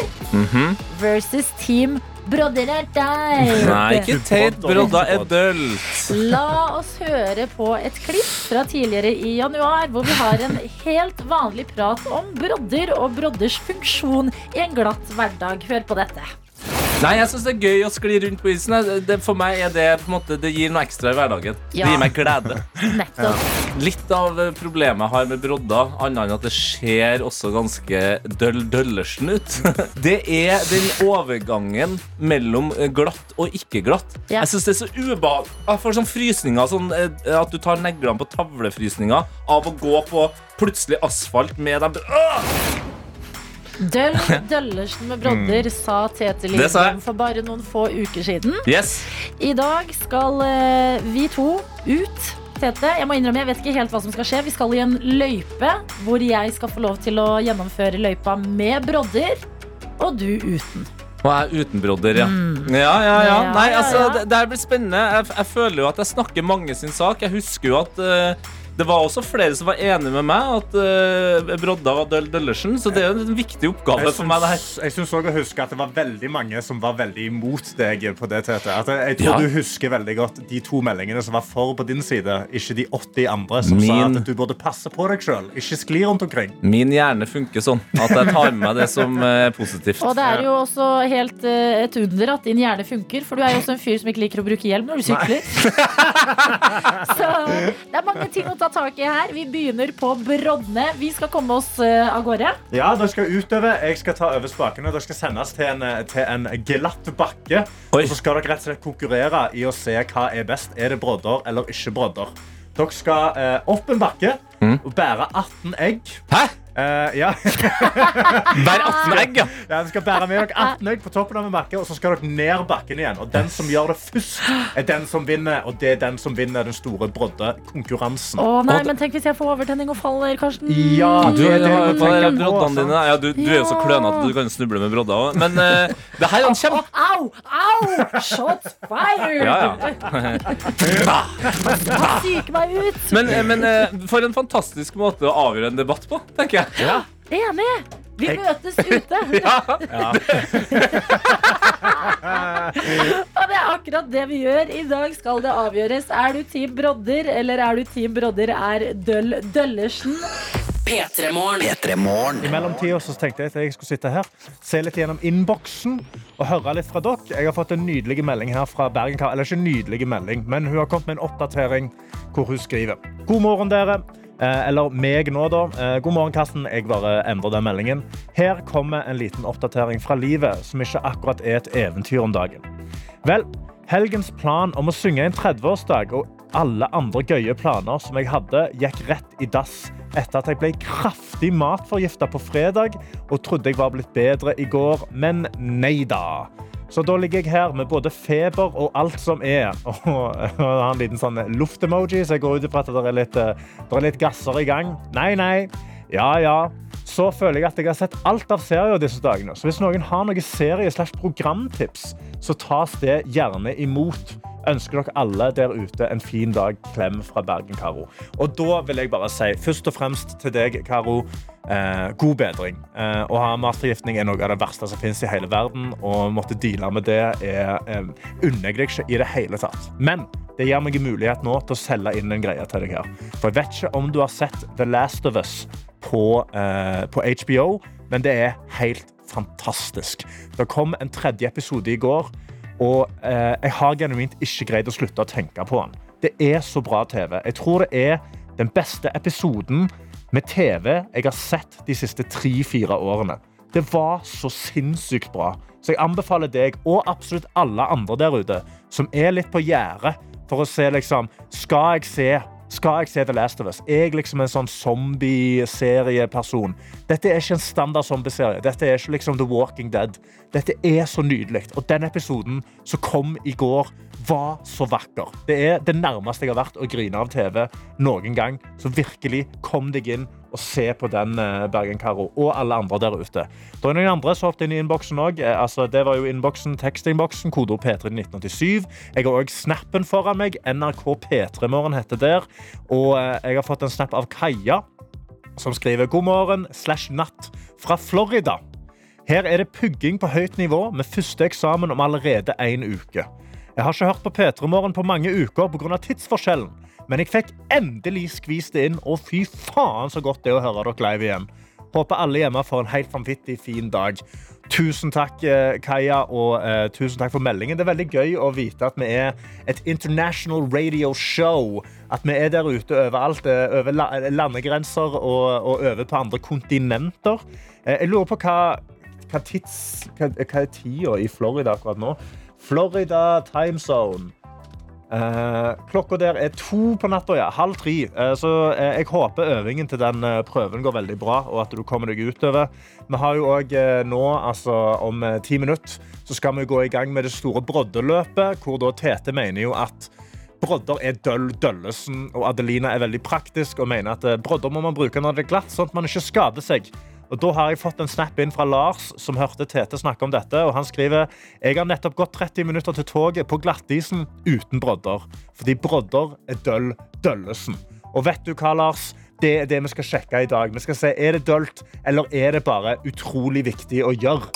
versus Team Brodder er deg. Nei, ikke Tate Brodda Adult. La oss høre på et klipp fra tidligere i januar, hvor vi har en helt vanlig prat om brodder og brodders funksjon i en glatt hverdag. Hør på dette. Nei, jeg syns det er gøy å skli rundt på isen. Det, for meg er det på en måte, Det gir noe ekstra i hverdagen. Ja. Det gir meg glede. Nettopp. Litt av problemet jeg har med brodder, annet enn at det ser også ganske døll døllersen ut, det er den overgangen mellom glatt og ikke glatt. Ja. Jeg syns det er så ubehagelig. Jeg får sånn frysninger, sånn eh, at du tar neglene på tavlefrysninger av å gå på plutselig asfalt med dem Åh! Døll Døllersen med brodder, Mm. Sa Tete Lindholm for bare noen få uker siden. Yes. I dag skal eh, vi to ut. Tete, jeg må innrømme, jeg vet ikke helt hva som skal skje. Vi skal i en løype hvor jeg skal få lov til å gjennomføre løypa med brodder, og du uten. Og jeg er uten brodder, ja. Ja, ja, ja. Ja, Nei, altså, det, det blir spennende. Jeg, jeg føler jo at jeg snakker mange sin sak. Jeg husker jo at eh, det var også flere som var enig med meg at uh, brodda var Døll Døllersen, så det er jo en viktig oppgave synes, for meg. det her jeg syns også å huske at det var veldig mange som var veldig imot deg på det, Tete. At jeg, tror Ja. du husker veldig godt de to meldingene som var for på din side, ikke de 80 andre som sa at du burde passe på deg sjøl. Ikke skli rundt omkring. Min hjerne funker sånn at jeg tar med meg det som eh, er positivt. Og det er jo også helt uh, et under at din hjerne funker, for du er jo også en fyr som ikke liker å bruke hjelm når du sykler. Så det er mange ting å ta tak i her. Vi begynner på Brodne. Vi skal komme oss eh, av gårde. Ja, Dere skal utøve. Jeg skal ta over spakene. Dere skal sendes til en, til en glatt bakke. Oi. Og så skal dere rett og slett konkurrere i å se hva er best. Er det brodder eller ikke brodder? Dere skal eh, opp en bakke og bære 18 egg. Hæ? Eh, ja. Hver 18 egg, ja. ja, dere skal bære med dere 18 egg på toppen av en bakke, og så skal dere ned bakken igjen. Og den som gjør det først, er den som vinner. Og det er den som vinner den store broddekonkurransen. Å nei, men tenk hvis jeg får overtenning og faller, Karsten. Ja, Du det er det du tenker på, broddene dine. Ja, du, du er jo så klønete at du kan snuble med brodder òg. Men uh, det her er en kjempe... Au! Au! Shots fired! Ja, ja. Psyker meg ut. Men, eh, men uh, for en fantastisk måte å avgjøre en debatt på, tenker jeg. Enig. Vi møtes ute. Ja Og det er akkurat det vi gjør. I dag skal det avgjøres. Er du Team Brodder, eller er du Team Brodder er Døll Døllersen? P3morgen. P3 I mellomtida så tenkte jeg at jeg skulle sitte her, se litt gjennom innboksen og høre litt fra dere. Jeg har fått en nydelig melding her fra Bergen Eller ikke en nydelig melding, men hun har kommet med en oppdatering hvor hun skriver. God morgen, dere. Eh, eller meg nå, da. Eh, god morgen, Karsten. Jeg bare endrer den meldingen. Her kommer en liten oppdatering fra livet som ikke akkurat er et eventyr om dagen. Vel, helgens plan om å synge en 30-årsdag og alle andre gøye planer som jeg hadde, gikk rett i dass etter at jeg ble kraftig matforgifta på fredag og trodde jeg var blitt bedre i går, men nei da. Så da ligger jeg her med både feber og alt som er. Og jeg har en liten sånn luft-emoji, så jeg går ut ifra at det er litt, eh, det er litt gasser i gang. Nei, nei. Ja, ja. Så føler jeg at jeg har sett alt av serier disse dagene. Så hvis noen har noen serie- slash programtips, så tas det gjerne imot. Ønsker dere alle der ute en fin dag. Klem fra Bergen, Karo. Og da vil jeg bare si, først og fremst til deg, Karo, eh, god bedring. Eh, å ha matforgiftning er noe av det verste som finnes i hele verden, å måtte deale med det er, eh, unner i det hele tatt. Men det gir meg mulighet nå til å selge inn en greie til deg her. For jeg vet ikke om du har sett The Last of Us på, eh, på HBO, men det er helt fantastisk. Det kom en tredje episode i går, og eh, jeg har genuint ikke greid å slutte å tenke på den. Det er så bra TV. Jeg tror det er den beste episoden med TV jeg har sett de siste tre-fire årene. Det var så sinnssykt bra. Så jeg anbefaler deg og absolutt alle andre der ute som er litt på gjerdet for å se liksom Skal jeg se skal jeg se The Last of Us? Jeg liksom en sånn zombie-serieperson? Dette er ikke en standard zombie-serie. Dette er ikke liksom The Walking Dead. Dette er så nydelig. Og den episoden som kom i går, var så vakker. Det er det nærmeste jeg har vært å grine av TV noen gang. Så virkelig, kom deg inn og se på den, eh, Bergen-Karo. Og alle andre der ute. Det er noen andre som hoppet inn i innboksen òg. Altså, det var jo innboksen, tekstinnboksen, kodeord P3 1987. Jeg har òg snappen foran meg. NRK P3morgen heter der. Og eh, jeg har fått en snap av Kaja, som skriver god morgen slash natt fra Florida. Her er det pugging på høyt nivå med første eksamen om allerede én uke. Jeg har ikke hørt på P3 Morgen på mange uker pga. tidsforskjellen, men jeg fikk endelig skvist det inn, og fy faen så godt det er å høre dere live igjen. Håper alle hjemme får en helt vanvittig fin dag. Tusen takk, eh, Kaja, og eh, tusen takk for meldingen. Det er veldig gøy å vite at vi er et international radio show. At vi er der ute overalt, eh, over landegrenser og, og over på andre kontinenter. Eh, jeg lurer på hva, hva, tids, hva, hva er tida i Florida akkurat nå? Florida time zone. Eh, klokka der er to på natta, ja. Halv tre. Eh, så eh, jeg håper øvingen til den eh, prøven går veldig bra, og at du kommer deg utover. Vi har jo òg nå, altså om eh, ti minutter, så skal vi gå i gang med det store broddeløpet, hvor da Tete mener jo at Brodder er døll døllesen, og Adelina er veldig praktisk og mener at eh, brodder må man bruke når det er glatt, sånn at man ikke skader seg. Og Da har jeg fått en snap inn fra Lars, som hørte Tete snakke om dette. og Han skriver jeg har nettopp gått 30 minutter til toget på glattisen uten brodder. Fordi brodder er døll døllesen. Og vet du hva, Lars? Det er det vi skal sjekke i dag. Vi skal se, Er det dølt, eller er det bare utrolig viktig å gjøre?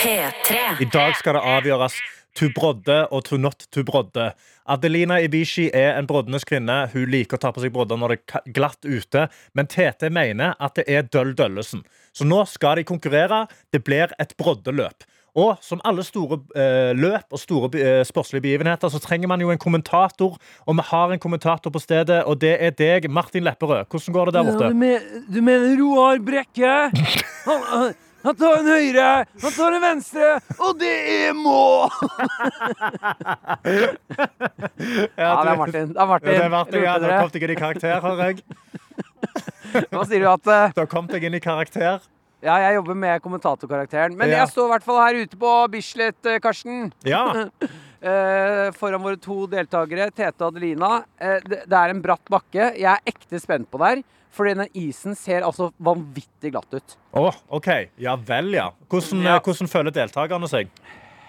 P3. I dag skal det avgjøres to brodde og to not to brodde. Adelina Ibishi er en broddenes kvinne. Hun liker å ta på seg brodder når det er glatt ute. Men TT mener at det er Døll Døllesen. Så nå skal de konkurrere. Det blir et broddeløp. Og som alle store eh, løp og store eh, sportslige begivenheter, så trenger man jo en kommentator. Og vi har en kommentator på stedet, og det er deg, Martin Lepperød. Hvordan går det der borte? du, mener Roar Brekke? Han, han, tar en høyre, han tar en venstre, og det er mål! ja, det er Martin. Det er Martin. Ja, det er Martin, ja, da kom jeg inn i karakter, hører jeg. Hva sier du at eh, Da kom jeg inn i karakter. Ja, jeg jobber med kommentatorkarakteren. Men Ja. jeg står i hvert fall her ute på Bislett, eh, Karsten. Ja. Eh, foran våre to deltakere, Tete og Adelina. Eh, det, det er en bratt bakke. Jeg er ekte spent på der. For denne isen ser altså vanvittig glatt ut. Å, OK. Ja vel, ja. Hvordan, Ja. eh, hvordan føler deltakerne seg?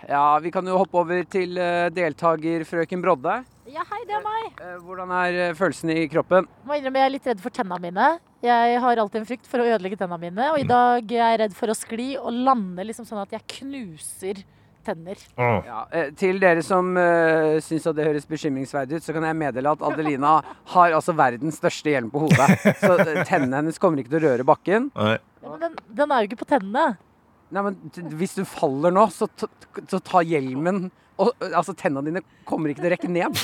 Ja, Vi kan jo hoppe over til uh, deltaker frøken Brodde. Ja, hei, det er meg. Eh, hvordan er følelsen i kroppen? Må innrømme jeg er litt redd for tennene mine. Jeg har alltid en frykt for å ødelegge tennene mine. Og i dag er jeg redd for å skli og lande liksom sånn at jeg knuser tenner. Ja, eh, til dere som uh, syns at det høres bekymringsverdig ut, så kan jeg meddele at Adelina har altså verdens største hjelm på hodet. Så uh, tennene hennes kommer ikke til å røre bakken. Ja, men den, den er jo ikke på tennene. Nei, men t- Hvis du faller nå, så, t så ta hjelmen og, altså, Tennene dine kommer ikke til å rekke ned.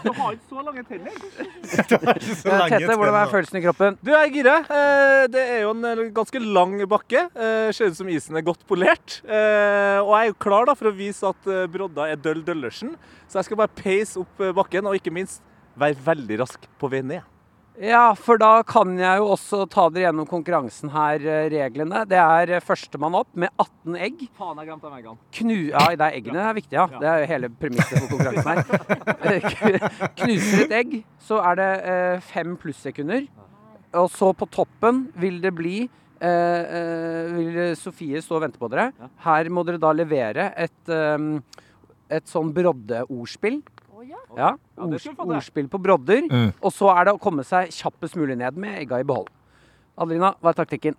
Du har ikke så lange tenner. Tete, hvordan er følelsen i kroppen? Du, jeg er gira. Eh, Det er jo en eh, ganske lang bakke. Eh, Ser ut som isen er godt polert. Eh, Og jeg er jo klar da for å vise at brodda er Døll Døllersen. Så jeg skal bare peise opp bakken, og ikke minst være veldig rask på vei ned. Ja, for da kan jeg jo også ta dere gjennom konkurransen her, eh, reglene. Det er eh, førstemann opp med 18 egg. Faen, jeg glemte eggene. Knu... Ja, det er eggene er viktige, ja. Det er jo hele premisset for konkurransen her. Knuser et egg, så er det eh, fem plussekunder. Og så på toppen vil det bli Vil Sofie stå og vente på dere. Her må dere da levere et, et sånn broddeordspill. Ja, ords- ordspill på brodder. Mm. Og så er det å komme seg kjappest mulig ned med egga i behold. Adelina, hva er taktikken?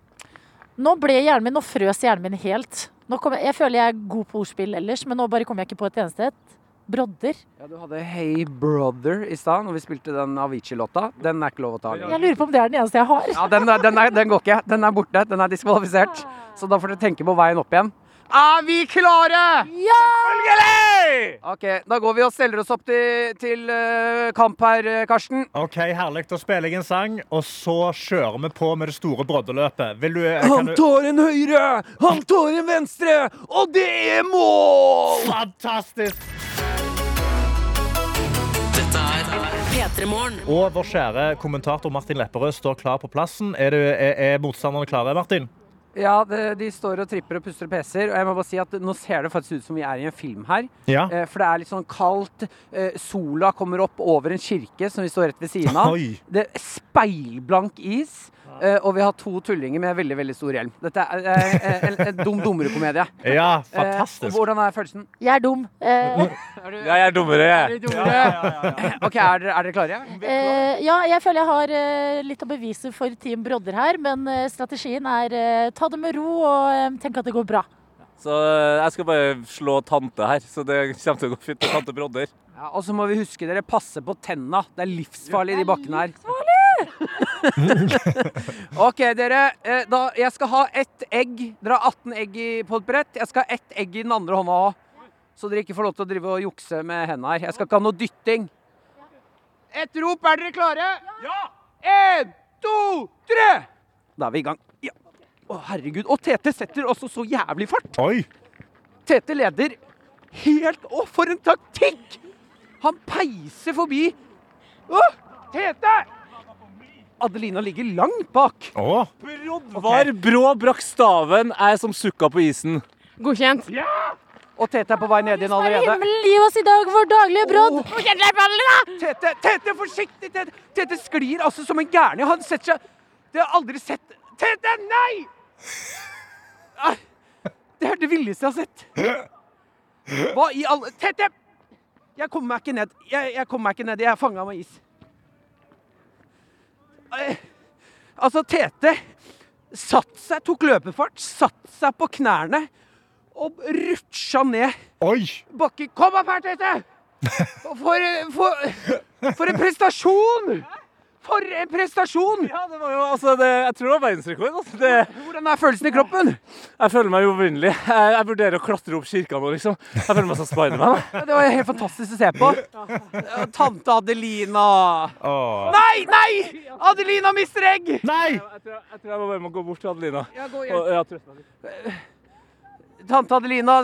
Nå ble hjernen min, nå frøs hjernen min helt. Nå kom jeg, jeg føler jeg er god på ordspill ellers, men nå bare kommer jeg ikke på et eneste et. Brodder. Ja, Du hadde Hey Brother i stad når vi spilte den Avicii-låta. Den er ikke lov å ta. Jeg lurer på om det er den eneste jeg har. Ja, den, den, er, den går ikke. Den er borte. Den er diskvalifisert. Så da får dere tenke på veien opp igjen. Er vi klare? Ja! Selvfølgelig! Ok, Da går vi og steller oss opp til, til uh, kamp her, eh, Karsten. OK, herlig. Da spiller jeg en sang, og så kjører vi på med det store broddeløpet. Vil du, Han kan du tar en høyre, han tar en venstre, og det er mål! Fantastisk! Og vår kjære kommentator Martin Lepperød står klar på plassen. Er, du, er, er motstanderne klare, Martin? Ja, det, de står og tripper og puster og peser. Og jeg må bare si at nå ser det faktisk ut som vi er i en film her. Ja. Eh, for det er litt sånn kaldt. Eh, sola kommer opp over en kirke som vi står rett ved siden av. Oi. Det er speilblank is. Eh, og vi har to tullinger med veldig veldig stor hjelm. Dette er eh, en, en dum dummere-komedie. Ja, fantastisk. fantastisk. hvordan er følelsen? Jeg er dum. Ja, Jeg er dummere, Er jeg. Ja, ja, OK, er dere, er dere klare? eh, ja, jeg føler jeg har litt å bevise for Team Brodder her, men strategien er ta det med ro og tenk at det går bra. Så jeg skal bare slå tante her, så det kommer til å gå fint med tante Brodder. Ja, og så må vi huske dere passe på tenna. Det er livsfarlig i de bakkene her. OK, dere. Eh, da, jeg skal ha ett egg. Dere har 18 egg i, på et brett. Jeg skal ha ett egg i den andre hånda òg. Så dere ikke får lov til å drive og jukse med hendene her. Jeg skal ikke ha noe dytting. Et rop. Er dere klare? Ja! En, to, tre! Da er vi i gang. Ja. Å, herregud. Og Tete setter også så jævlig fart. Oi. Tete leder helt Å, for en taktikk! Han peiser forbi. Å, Tete! Adelina ligger langt bak. Å. okay. brå brakk staven, er som sukka på isen. Godkjent. Og Tete er på vei ned igjen allerede. Himmelen, gi oss i dag vår daglige brodd! Tete, Tete, forsiktig! Tete, Tete sklir altså som en gærning. Han setter seg Det har jeg aldri sett Tete, nei! Det er det villeste jeg har sett. Hva i alle Tete! Jeg kommer meg ikke ned. Jeg, jeg kommer meg ikke ned. Jeg er fanga med is. Altså, Tete satt seg, tok løpefart, satt seg på knærne og rutsja ned Oi! bakken. Kom opp her, Tete! For, for, for en prestasjon! For en prestasjon! Ja, det var jo, altså, det, jeg tror det var verdensrekord. Altså. Det, Hvordan er følelsen i kroppen? jeg føler meg uvinnelig. Jeg, jeg vurderer å klatre opp kirka nå, liksom. Jeg føler meg som Spiderman. jeg. Ja, Det var helt fantastisk å se på. Ja, Tante Adelina. Åh. Nei, nei! Adelina mister egg! Nei! Jeg tror, jeg tror jeg må bare må gå bort til Adelina. Ja, gå Og, ja. Tante Adelina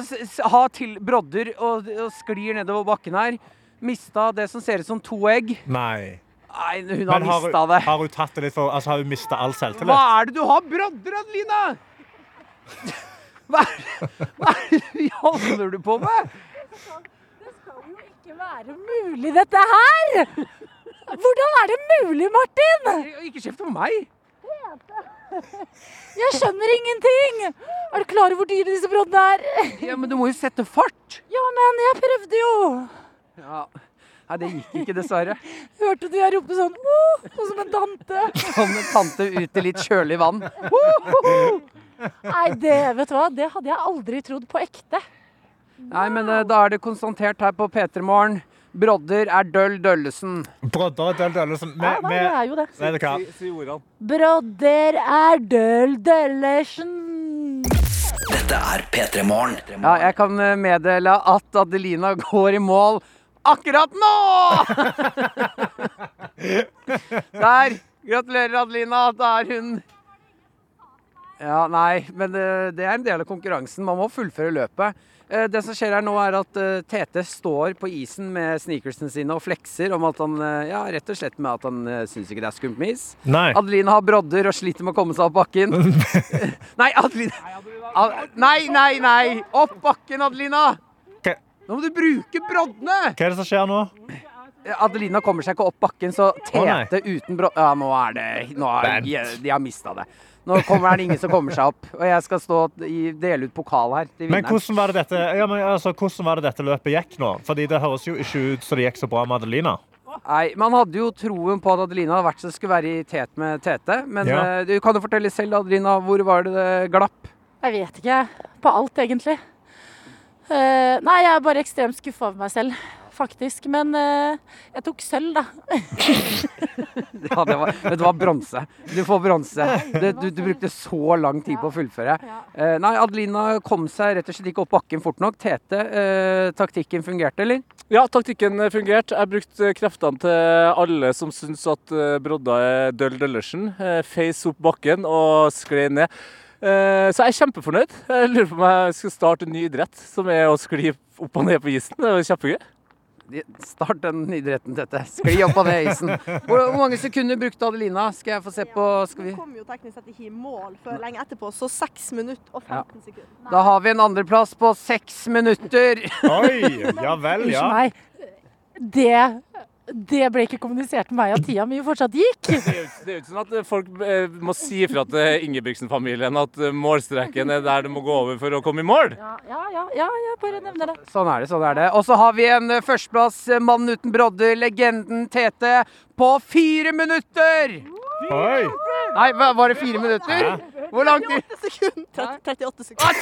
har til brodder og, og sklir nedover bakken her. Mista det som ser ut som to egg. Nei. Nei, hun har har, mista det. har hun tatt det litt for Altså, har hun mista all selvtillit? Hva er det du har brodder, Adelina? Hva er, hva er det holder du på med? Det kan jo ikke være mulig, dette her! Hvordan er det mulig, Martin? Ikke kjeft på meg. Jeg skjønner ingenting! Er du klar over hvor dyre disse broddene er? Ja, Men du må jo sette fart. Ja, men jeg prøvde jo! Ja. Nei, det gikk ikke, dessverre. Hørte du jeg ropte sånn oh, som en tante? Som en tante ut i litt kjølig vann. Nei, det, vet du hva? det hadde jeg aldri trodd på ekte. Nei, men eh, da er det konstatert her på P3 Morgen. Brodder er døll Døllesen. Brodder er Døll Døllesen. Ja, da, det er jo det. Vet du hva? Si, si ordene. Brodder er døll Døllesen. Dette er P3 Morgen. Ja, jeg kan eh, meddele at Adelina går i mål akkurat nå! Der. Gratulerer, Adelina. Da er hun Ja, nei, men eh, det er en del av konkurransen. Man må fullføre løpet. Eh, Det som skjer her nå, er at eh, Tete står på isen med sneakersene sine og flekser om at han Ja, rett og slett med at han syns ikke det er skummelt med is. Nei. Adelina har brodder og sliter med å komme seg opp bakken. nei, Adelina. Nei, nei, nei! Opp bakken, Adelina! Nå må du bruke broddene! Hva er det som skjer nå? Adelina kommer seg ikke opp bakken, så. Tete uten brodd... Ja, nå er det nå er, de, de har mista det. Nå kommer er det ingen som kommer seg opp. Og jeg skal stå og dele ut pokal her til Men hvordan var det dette, ja, men, altså, hvordan var det dette løpet gikk nå? Fordi det høres jo ikke ut som det gikk så bra med Adelina. Nei, Man hadde jo troen på at Adelina hadde vært så skulle være i tet med Tete. Men Ja. eh, du kan jo fortelle selv, Adelina, hvor var det det glapp? Jeg vet ikke. På alt, egentlig. Eh, nei, jeg er bare ekstremt skuffa over meg selv, faktisk. Men uh, jeg tok sølv, da. Ja, det var, det var bronse. Du får bronse. Det- Du, du brukte så lang tid på å fullføre. Uh, nei, Adelina kom seg rett og slett ikke opp bakken fort nok. Tete, eh, taktikken fungerte, eller? Ja, taktikken fungerte. Jeg brukte kreftene til alle som syns at brodda er døll Døllersen. Face opp bakken og skled ned. Eh, Så jeg er kjempefornøyd. Jeg lurer på om jeg skal starte en ny idrett, som er å skli opp og ned på isen. Det er kjempegøy. Start den idretten, Tete. Skli opp og ned isen. Hvor, hvor mange sekunder brukte Adelina? Skal jeg få se på skal vi? kom jo teknisk sett ikke i mål før lenge etterpå, så 6 minutter og 15 sekunder. Da har vi en andreplass på seks minutter. Oi, ja vel, ja. Unnskyld meg. Det, det ble ikke kommunisert med meg at tida mi fortsatt gikk. Det er jo ikke- er sånn at eh, folk eh, må si fra til Ingebrigtsen-familien at eh, målstreken er der du må gå over for å komme i mål. Ja, ja, ja, ja jeg bare nevner det. Sånn er det. sånn er det. Og så har vi en eh, førsteplass, eh, mannen uten brodder, legenden Tete, på fire minutter! Oi. Nei, var det fire minutter? Hvor lang tid? 38 sekunder. 38 sekunder.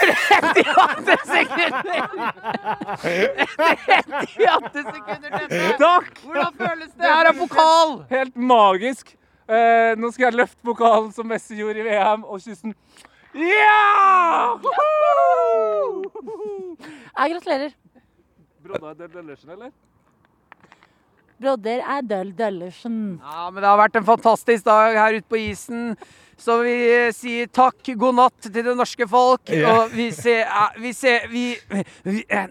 38 sekunder! 38 sekunder, Takk! Hvordan føles det? Det Her er pokal! Helt magisk. Eh, nå skal jeg løfte pokalen som Messi gjorde i VM, og kysse den. Ja! Jeg gratulerer. Brodda er Døll Døllersen, eller? Brodder er døll døllersen. Ja, men det har vært en fantastisk dag her ute på isen. Så vi eh, sier takk, god natt til det norske folk. Og vi ser Vi ser Vi, vi, eh,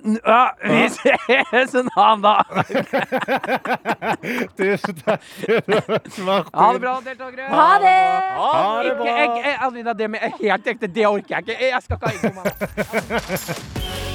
vi ses en annen dag. Tusen takk. Ha det bra, deltakere. Ha det! Ha det Ikke bra. egg. eh, Adelina, det med helt ekte, det orker jeg ikke. Jeg skal ikke ha på meg.